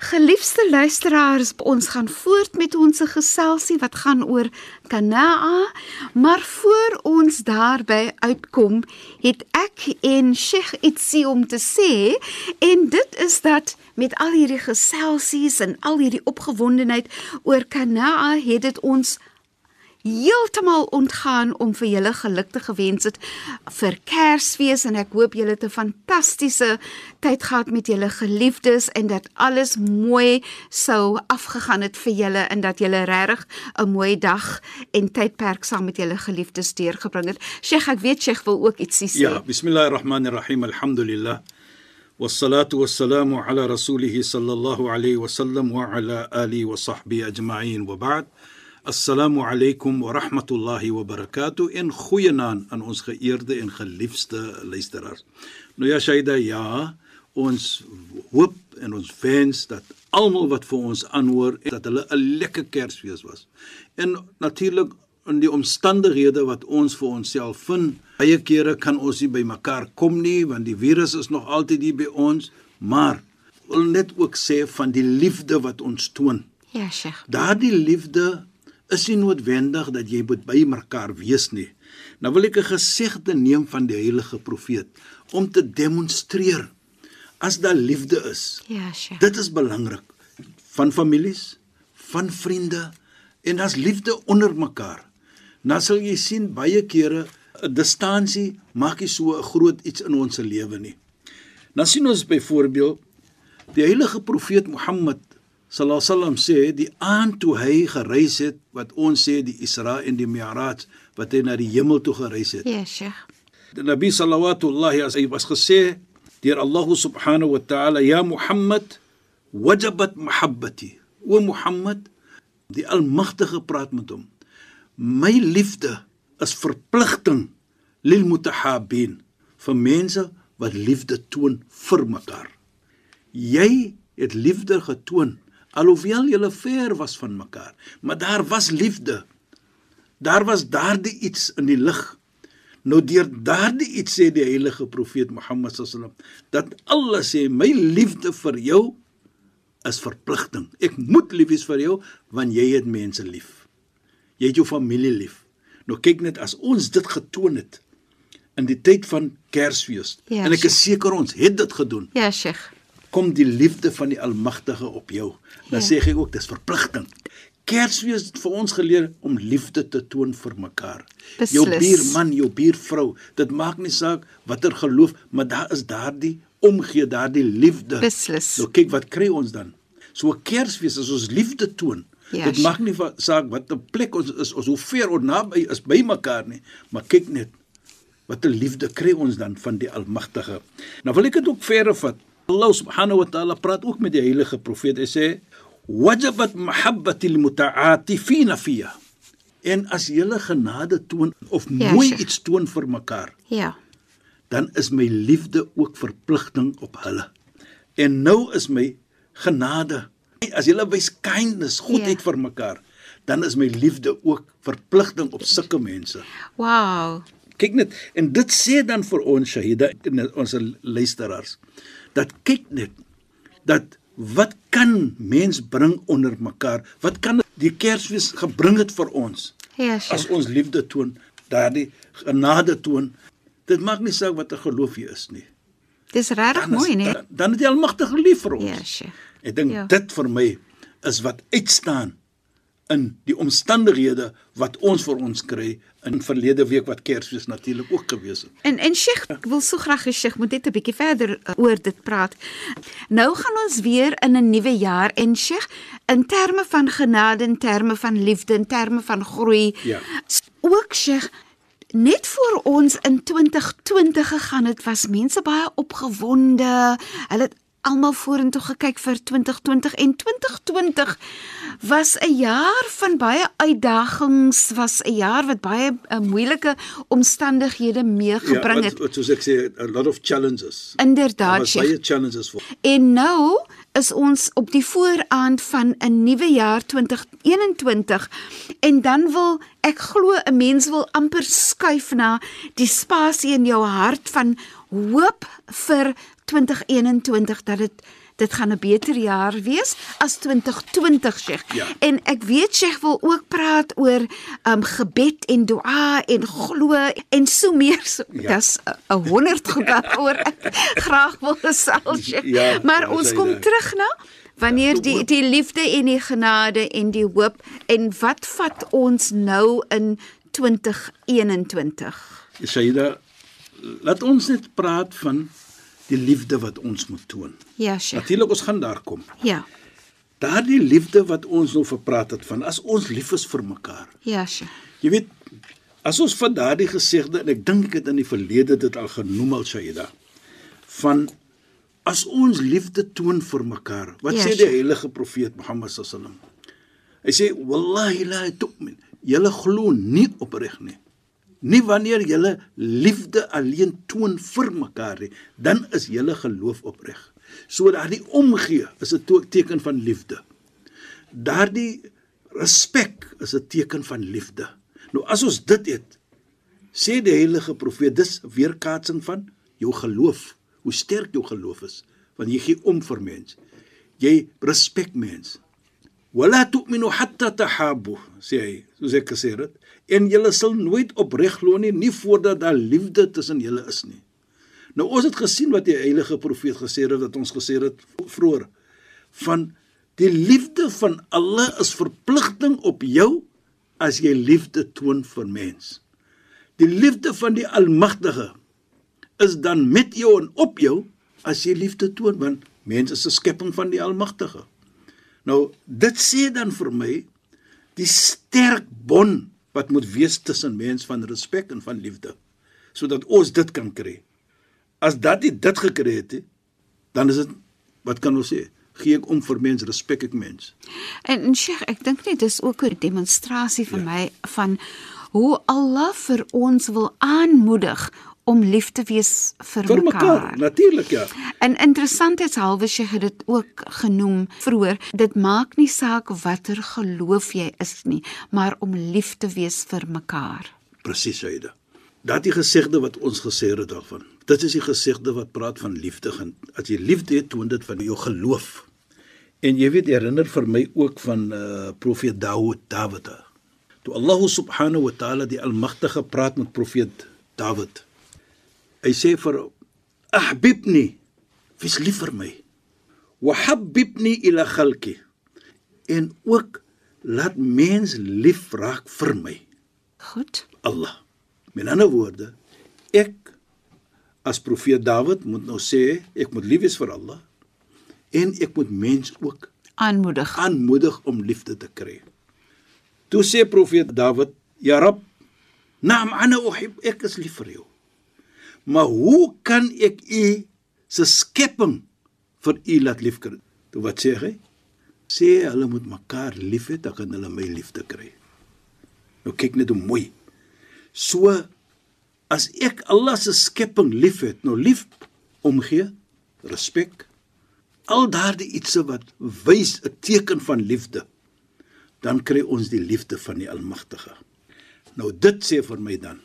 Geliefde luisteraars, ons gaan voort met ons geselsie wat gaan oor Kanaa, maar voor ons daarby uitkom, het ek en Sheikh ietsie om te sê en dit is dat met al hierdie geselsies en al hierdie opgewondenheid oor Kanaa het dit ons heeltemal ontgaan om vir julle geluk te gewens het vir Kersfees en ek hoop julle het 'n fantastiese tyd gehad met julle geliefdes en dat alles mooi sou afgegaan het vir julle en dat julle regtig 'n mooi dag en tydperk saam met julle geliefdes deurgebring het. Sheikh, ek weet Sheikh wil ook ietsie sê. Ja, bismillahirrahmanirrahim. Alhamdulillah. والصلاة والسلام على رسوله صلى الله عليه وسلم وعلى آله وصحبه أجمعين وبعد Assalamu alaykum wa rahmatullahi wa barakatuh en goeienaand aan ons geëerde en geliefde luisteraars. Nou ja Shaida, ja, ons hoop en ons wens dat almal wat vir ons aanhoor dat hulle 'n lekker Kersfees was. En natuurlik in die omstandighede wat ons vir onsself vind, baie kere kan ons nie by mekaar kom nie want die virus is nog altyd hier by ons, maar wil net ook sê van die liefde wat ons toon. Ja, Sheikh. Daardie liefde is nie noodwendig dat jy moet by mekaar wees nie. Nou wil ek 'n gesegde neem van die heilige profeet om te demonstreer as daar liefde is. Ja, Sheikh. Dit is belangrik van families, van vriende en as liefde onder mekaar. Nou sal jy sien baie kere 'n distansie maak nie so 'n groot iets in ons lewe nie. Nou sien ons byvoorbeeld die heilige profeet Mohammed sallallahu alaihi wasallam sê die aand toe hy gereis het wat ons sê die Isra en die Mi'raj wat hy na die hemel toe gereis het. Ja, Sheikh. Die Nabi sallallahu alaihi as hy was gesê deur Allah subhanahu wa ta'ala ya Muhammad wajabat mahabbati. O Muhammad, die Almagtige praat met hom. My liefde is verpligting lil mutahabin vir mense wat liefde toon vir mekaar. Jy het liefde getoon alhoewel julle ver was van mekaar, maar daar was liefde. Daar was daardie iets in die lig. Nou deur daardie iets sê die heilige profeet Mohammed sallam dat Allah sê my liefde vir jou is verpligting. Ek moet lief wees vir jou want jy het mense lief. Jy het jou familie lief. Nou kyk net as ons dit getoon het in die tyd van Kersfees Ja, en ek is seker ons het dit gedoen Ja, Sheikh. Kom die liefde van die Almagtige op jou. Dan Ja. sê ek ook dis verpligting. Kersfees het vir ons geleer om liefde te toon vir mekaar. Jou Beslis. buurman, jou buurvrou, dit maak nie saak watter geloof, maar daar is daardie omgee, daardie liefde. Beslis. Nou kyk wat kry ons dan? So Kersfees as ons liefde toon. Ja, dit maak nie saak wat 'n plek ons is, ons hoe ver ons naby is by mekaar nie, maar kyk net wat 'n liefde kry ons dan van die Almagtige. Nou wil ek dit ook verder vat. Allah subhanahu wa ta'ala praat ook met die heilige profeet. Hy sê: "Wajabat mahabbati almuta'atifina fiya." En as jy genade toon of Ja, mooi Sheikh. iets toon vir mekaar, Ja. dan is my liefde ook verpligting op hulle. En nou is my genade. As jy wys kindness, goedheid Ja. vir mekaar, dan is my liefde ook verpligting op sulke mense. Wow. Kyk net en dit sê dan vir ons Shahida en ons luisteraars dat kyk net dat wat kan mens bring onder mekaar? Wat kan die Kersfees gebring het vir ons Ja, as Sheikh. ons liefde toon, daardie genade toon? Dit maak nie saak wat 'n geloof jy is nie. Dis regtig mooi, né? Dan, dan het die Almagtige lief vir ons. Ja, Sheikh. Ek dink Ja. dit vir my is wat uitstaan in die omstandighede wat ons vir ons kry in verlede week wat Kersfees natuurlik ook gewees het. En en Sheikh, ek wil so graag hê Sheikh moet net 'n bietjie verder uh, oor dit praat. Nou gaan ons weer in 'n nuwe jaar en Sheikh, in terme van genade, in terme van liefde, in terme van groei. Ja. Ook Sheikh, net voor ons in 2020 gegaan het, was mense baie opgewonde. Hulle het almal vorentoe gekyk vir 2020 en 2020 was 'n jaar van baie uitdagings, was 'n jaar wat baie uh, moeilike omstandighede meegebring het. Ja, wat, soos ek sê, a lot of challenges. Inderdaad, Was baie challenges vir. En nou is ons op die vooraand van 'n nuwe jaar 2021 en dan wil ek glo 'n mens wil amper skuif na die spasie in jou hart van hoop vir 2021 dat dit dit gaan 'n beter jaar wees as 2020 Sheikh. Ja. En ek weet Sheikh wil ook praat oor um gebed en dua en glo en so meer. So, Ja. Dis 'n 100 goed daaroor ek graag wil gesels Sheikh. Ja, maar ja, ons kom daar. terug na wanneer Ja, die die liefde en die genade en die hoop en wat vat ons nou in 2021? Shaida, laat ons net praat van die liefde wat ons moet toon. Ja, Sheikh. Natuurlik ons gaan daar kom. Ja. Daardie liefde wat ons nou verpraat het van as ons lief is vir mekaar. Ja, Sheikh. Jy weet, as ons van daardie gesegde en ek dink ek het in die verlede dit al genoem al Shaida van as ons liefde toon vir mekaar. Wat Ja, sê die heilige profeet Mohammed sallam? Hy sê wallahi la tu'min. Julle glo nie opreg nie. Nie wanneer julle liefde alleen toon vir mekaar nie, dan is julle geloof opreg. So daardie omgee is 'n teken van liefde. Daardie respek is 'n teken van liefde. Nou as ons dit het, sê die heilige profeet, dis weerkaatsing van jou geloof, hoe sterk jou geloof is, want jy gee om vir mens. Jy respek mens. Wala tu'minu hatta tahabu, sê hy, soos ek gesê het, en julle sal nooit opreg glo nie, nie voordat daar liefde tussen julle is nie. Nou ons het gesien wat die heilige profeet gesê het dat ons gesê het vroeër van die liefde van Allah is verpligting op jou as jy liefde toon vir mens. Die liefde van die Almagtige is dan met jou en op jou as jy liefde toon want mens is 'n skepping van die Almagtige. Nou dit sê dan vir my die sterk bond wat moet wees tussen mens van respek en van liefde sodat ons dit kan kry. As dat jy dit gekry het, he, dan is dit wat kan ons sê? Gee ek om vir mens, respek ek mens. En, en Sheikh, ek dink net dis ook 'n demonstrasie vir ja. my van hoe Allah vir ons wil aanmoedig om lief te wees vir, Vir mekaar, natuurlik ja. En interessantheidshalwe Sheikh het dit ook genoem vroeër, dit maak nie saak watter geloof jy is nie, maar om lief te wees vir mekaar. Presies, Aida. Dat die gesegde wat ons gesê het daarvan. Dit is die gesegde wat praat van liefde. En as jy liefde het, toon dit van jou geloof. En jy weet herinner vir my ook van uh, profeet Dawud, Dawid. Toe Allah subhanahu wa ta'ala die almagtige praat met profeet Dawid. Hy sê vir ahbibni, wees lief vir my. Wa habibni ila khalqi. En ook laat mens lief raak vir my. Goed? Allah. Met ander woorde, ek as profeet Dawid moet nou sê ek moet lief wees vir Allah en ek moet mens ook Aanmoedig. aanmoedig om liefde te kry. Toe sê profeet Dawid, "Ya Rab, naam ana uhib, ek is lief vir jou. Maar hoe kan ek u se skepping vir u laat liefkry?" Toe wat sê hy? Sê hulle moet mekaar lief hê, dan kan hulle my liefde kry. Nou kyk net hoe mooi. So as ek Allah se skepping liefhet, nou lief omgee, respek, al daardie ietsie wat wys 'n teken van liefde, dan kry ons die liefde van die Almagtige. Nou dit sê vir my dan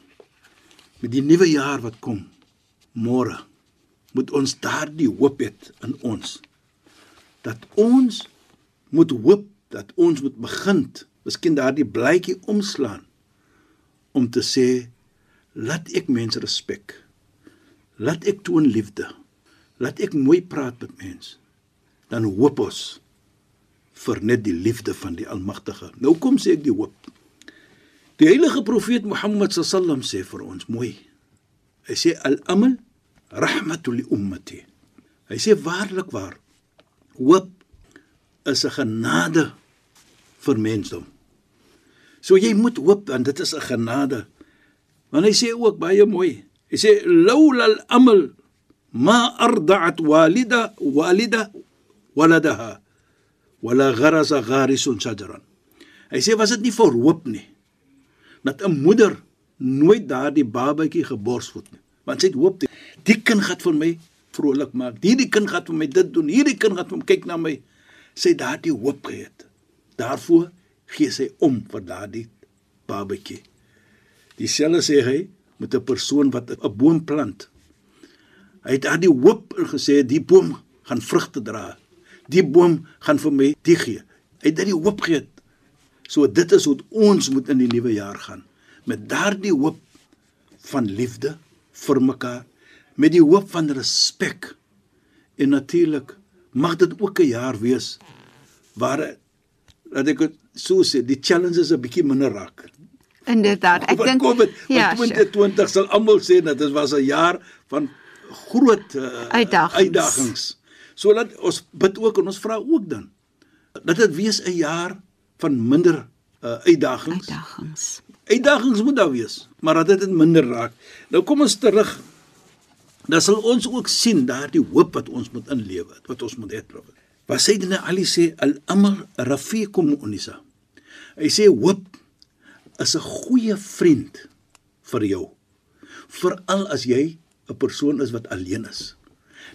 met die nuwe jaar wat kom, môre moet ons daardie hoop hê in ons dat ons moet hoop dat ons moet begin, miskien daardie blaadjie omslaan om te sê laat ek mense respek. Laat ek toon liefde. Laat ek mooi praat met mense. Dan hoop ons vir net die liefde van die Almagtige. Nou kom sê ek die hoop. Die heilige profeet Mohammed sallam sê vir ons mooi. Hy sê al-amal rahmatul li ummati. Hy sê waarlik waar hoop is 'n genade vir mensdom. So jy moet hoop want dit is 'n genade. Want hy sê ook baie mooi. Hy sê laula al-amal ma arda'at walida walida waladaha wala gharasa gharisun shajran. Hy sê was dit nie vir hoop nie dat 'n moeder nooit daardie babatjie geborsvoed nie. Want sy het hoop die, die kind gaan vir my vrolik maak. Hierdie kind gaan vir my dit doen. Hierdie kind gaan vir my kyk na my. Sy daardie hoop gehad. Daarvoor gee sy om vir daardie babatjie. Dieselfde sê hy met 'n persoon wat 'n boom plant. Hy het daardie hoop gesê die boom gaan vrugte dra. Die boom gaan vir my die gee. Hy het daardie hoop gehad. So dit is hoe ons moet in die nuwe jaar gaan met daardie hoop van liefde vir mekaar, met die hoop van respek. En natuurlik mag dit ook 'n jaar wees waar dat ek so sê, die challenges 'n bietjie minder raak. Inderdaad, ek dink ja, 2020 sal almal sê dat dit was 'n jaar van groot uh, uitdagings. uitdagings. So laat ons bid ook en ons vra ook dan dat dit wees 'n jaar van minder uh, uitdagings. Uitdagings. Uitdagings moet daar wees, maar dat dit minder raak. Nou kom ons terug. Dan sal ons ook sien daardie hoop wat ons moet inlewe, wat ons moet hê. Wat sê dit nou Ali sê al-amr rafiqum unisa. Hy sê hoop is 'n goeie vriend vir jou. Veral as jy 'n persoon is wat alleen is.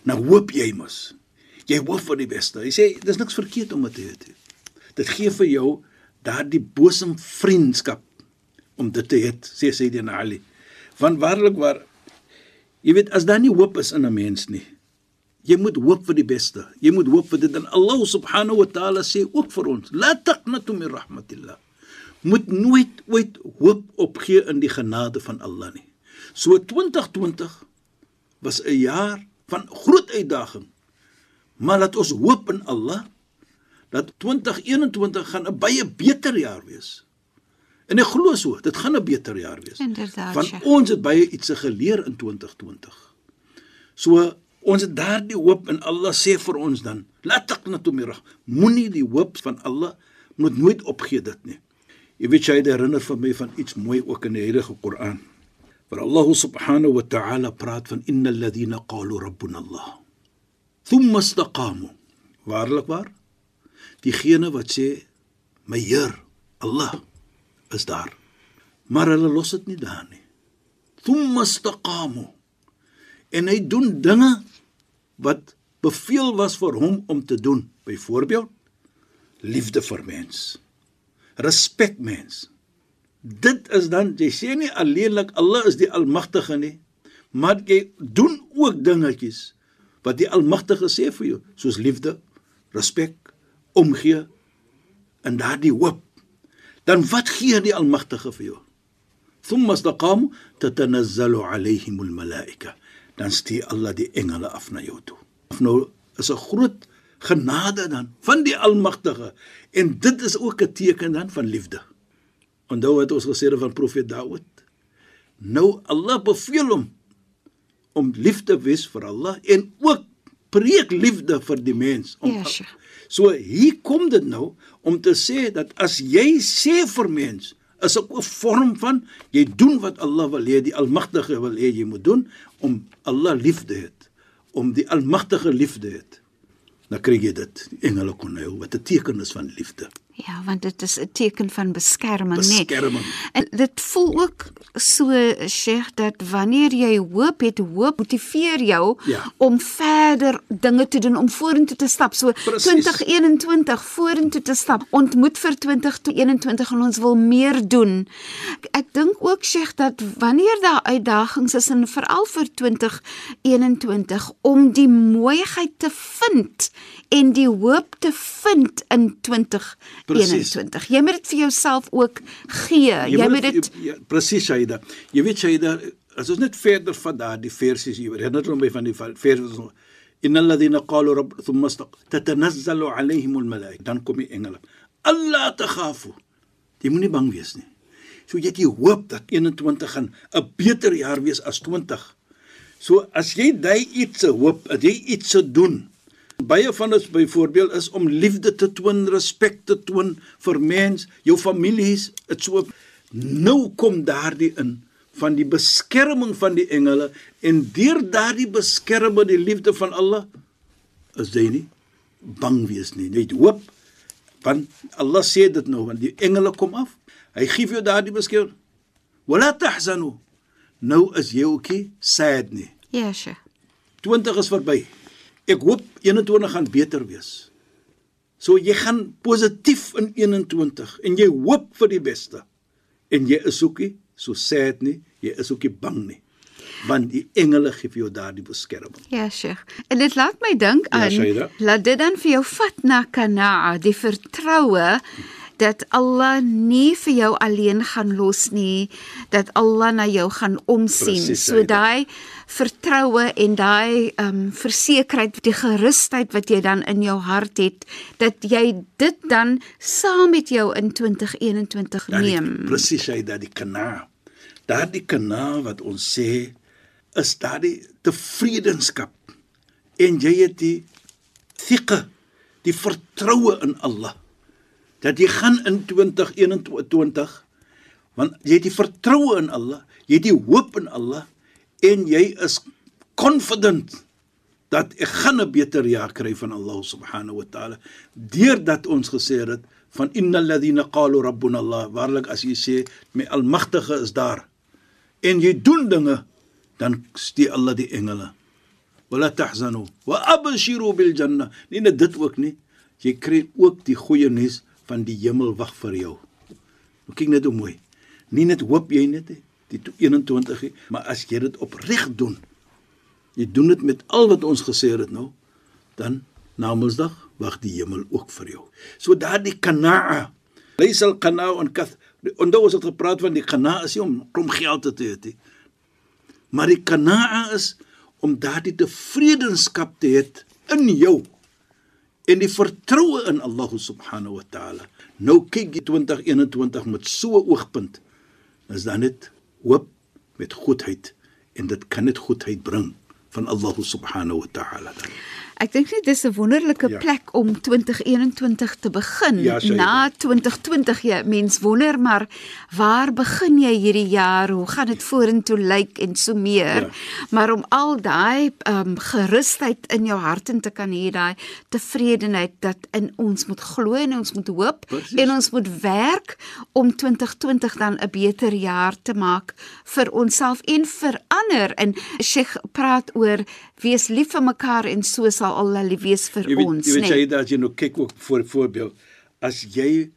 Nou hoop jy mos. Jy hoop vir die beste. Hy sê dis niks verkeerd om dit te hê. Dit gee vir jou daardie bosom vriendskap om dit te hê, sê Sayyidina Ali. Want waarlik waar jy weet as daar nie hoop is in 'n mens nie. Jy moet hoop vir die beste. Jy moet hoop vir dit en Allah subhanahu wa ta'ala sê ook vir ons: "La taqnatu min rahmatillah." Moet nooit ooit hoop opgee in die genade van Allah nie. So 2020 was 'n jaar van groot uitdaging. Maar laat ons hoop in Allah dat 2021 gaan 'n baie beter jaar wees. En ek glo so, dit gaan 'n beter jaar wees. Inderdaad. Want ons het baie iets geleer in 2020. So ons het daardie hoop in Allah sê vir ons dan, laat taqnatu mirah. Moenie die hoop van Allah moet nooit opgee dit nie. Jy weet jy herinner vir my van iets mooi ook in die Heilige Koran. Waar Allah subhanahu wa ta'ala praat van innal ladhina qalu rabbuna Allah. Thumma istaqamu. Waarlik waar? Diegene wat sê my Heer Allah is daar. Maar hulle los dit nie daar nie. Thumma istaqamu. En hy doen dinge wat beveel was vir hom om te doen. Byvoorbeeld liefde vir mens. Respek mens. Dit is dan jy sê nie alleenlik Allah is die almagtige nie, maar jy doen ook dingetjies wat die almagtige sê vir jou, soos liefde, respek, omgee en daardie hoop dan wat gee die almagtige vir jou? Thumma istaqamu tatanazzalu alaihim almalaika dan stuur Allah die engele af na jou toe. Nou is 'n groot genade dan van die almagtige. En dit is ook 'n teken dan van liefde. Onthou wat ons gesê het van profeet Dawid? Nou Allah beveel hom om lief te wees vir Allah en ook preek liefde vir die mens. Om Yes. So hier kom dit nou om te sê dat as jy sê vir mens is 'n vorm van jy doen wat Allah wil hê, die Almagtige wil hê jy moet doen om Allah lief te hê, om die Almagtige lief te hê. Dan kry jy dit, engele kon nou wat 'n teken is van liefde. Ja, want dit is 'n teken van beskerming, nê. Beskerming. En dit voel ook so Sheikh dat wanneer jy hoop het, hoop motiveer jou Ja. om verder dinge te doen, om vorentoe te stap. So Presies. 2021 vorentoe te stap. Ontmoet vir 2021 en ons wil meer doen. Ek, ek dink ook Sheikh dat wanneer daar uitdagings is en veral vir 2021 om die mooiheid te vind en die hoop te vind in 2021. Jy moet dit vir jouself ook gee. Jy, jy moet dit ja, presies Shaida. Jy weet Shaida, as ons net verder van daardie versies hier herinner hom my van die versies innal ladhina qalu rabb thumma istaq tatanazzalu alaihim almalaika dan kom die engele alla takhafu jy moenie bang wees nie so jy het die hoop dat 21 gaan 'n beter jaar wees as 20 so as jy daai iets se hoop as jy iets se doen baie van ons byvoorbeeld is om liefde te toon respek te toon vir mens jou families dit so. Nou kom daardie in van die beskerming van die engele en deur daardie beskerming die liefde van Allah is jy nie bang wees nie. Net hoop want Allah sê dit nou want die engele kom af. Hy gee vir jou daardie beskerming. Wala tahzanu. Nou is jy nie sad nie. Ja, sye. 20 is verby ek hoop 21 gaan beter wees so jy gaan positief in 21 en jy hoop vir die beste en jy is ook nie so sad nie jy is ook nie bang nie want die engele gee vir jou daardie beskerming Ja, Sheikh. En dit laat my dink Ja, aan Shaida. laat dit dan vir jou vat na kanaa, die vertroue dat Allah nie vir jou alleen gaan los nie, dat Allah na jou gaan omsien. Presies, so daai vertroue en daai ehm um, versekerheid, die gerusheid wat jy dan in jou hart het, dat jy dit dan saam met jou in 2021 neem. presies hy daardie kana daardie kana wat ons sê is daardie tevredenskap en jy het die thiqe die vertroue in Allah dat jy gaan in 2021 want jy het die vertroue in Allah jy het die hoop in Allah en jy is confident dat ek gaan 'n beter jaar kry van Allah subhanahu wa taala deurdat ons gesê het van innal ladhina qalu rabbuna Allah waarlik as jy sê my almagtige is daar en jy doen dinge dan stuur Allah die engele. Wala tahzanu wa abshiru bil janna nie net dit ook nie. Jy kry ook die goeie nuus van die hemel wag vir jou Nou kyk net hoe mooi. Nie net hoop jy net die 21 nie, maar as jy dit opreg doen. Jy doen dit met al wat ons gesê het nou, dan na Woensdag wag die hemel ook vir jou. So daardie kanaa. Lees al kanaa en kath. Onthou ons het gepraat van die kanaa is nie om klomp geld te hê nie. Maar die kanaa is om daardie tevredenskap te hê in jou en die vertroue in Allah subhanahu wa taala. Nou kyk jy 2021 met so 'n oogpunt. Is dan net hoop met goedheid en dit kan net goedheid bring van Allah subhanahu wa taala. dan. Ek dink net dis 'n wonderlike Ja. plek om 2021 te begin. Ja. Na 2020 jy mens wonder maar waar begin jy hierdie jaar? Hoe gaan dit vorentoe lyk en so meer? Ja. Maar om al daai um, gerusheid in jou hart in te kan hê, daai tevredenheid dat in ons moet glo en ons moet hoop Precies. en ons moet werk om 2020 dan 'n beter jaar te maak vir onsself en vir ander. En Sheikh praat oor wees lief vir mekaar en so sal Allah lief wees vir Jy weet ons, jy weet né? jy dat jy nou kyk ook voor voorbeeld as jy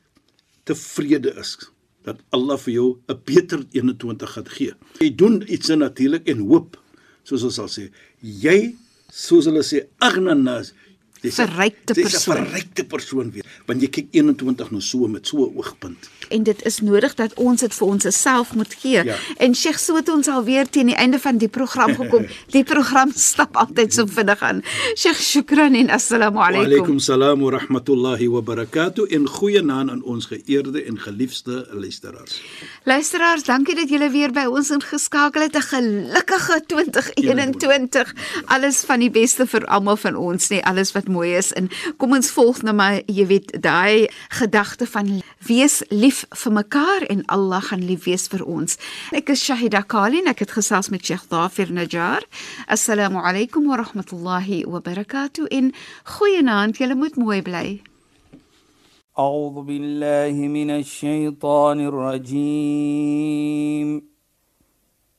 tevrede is dat Allah vir jou 'n beter 21 gaan gee. Jy doen iets natuurlik en hoop soos ons sal sê. Jy soos hulle sê agnanas dis 'n- Verrykte dis 'n persoon. verrykte persoon weer want jy kyk 21 nou so met so 'n oogpunt. En dit is nodig dat ons dit vir ons self moet gee. Ja. En Sheikh so het ons alweer teen die einde van die program gekom. die program stap altyd so vinnig aan. Sheikh, shukran en assalamu Wa alaykum. alaykum salaam wa rahmatullahi wa barakatuh en goeie naam aan ons geëerde en geliefde luisteraars. Luisteraars, dankie dat julle weer by ons ingeskakel het. 'n Gelukkige 2021. Alles van die beste vir almal van ons, nee, alles wat mooi is. En kom ons volg nou maar, jy weet, daai gedagte van wees lief vir mekaar en Allah gaan lief wees vir ons. Ek is Shahida Kali en ek het gesels met Sheikh Dafir Najjar. Assalamu alaykum wa rahmatullahi wa barakatuh. En goeienaand, julle moet mooi bly. أعوذ بالله من الشيطان الرجيم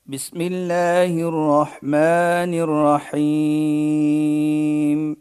بسم الله الرحمن الرحيم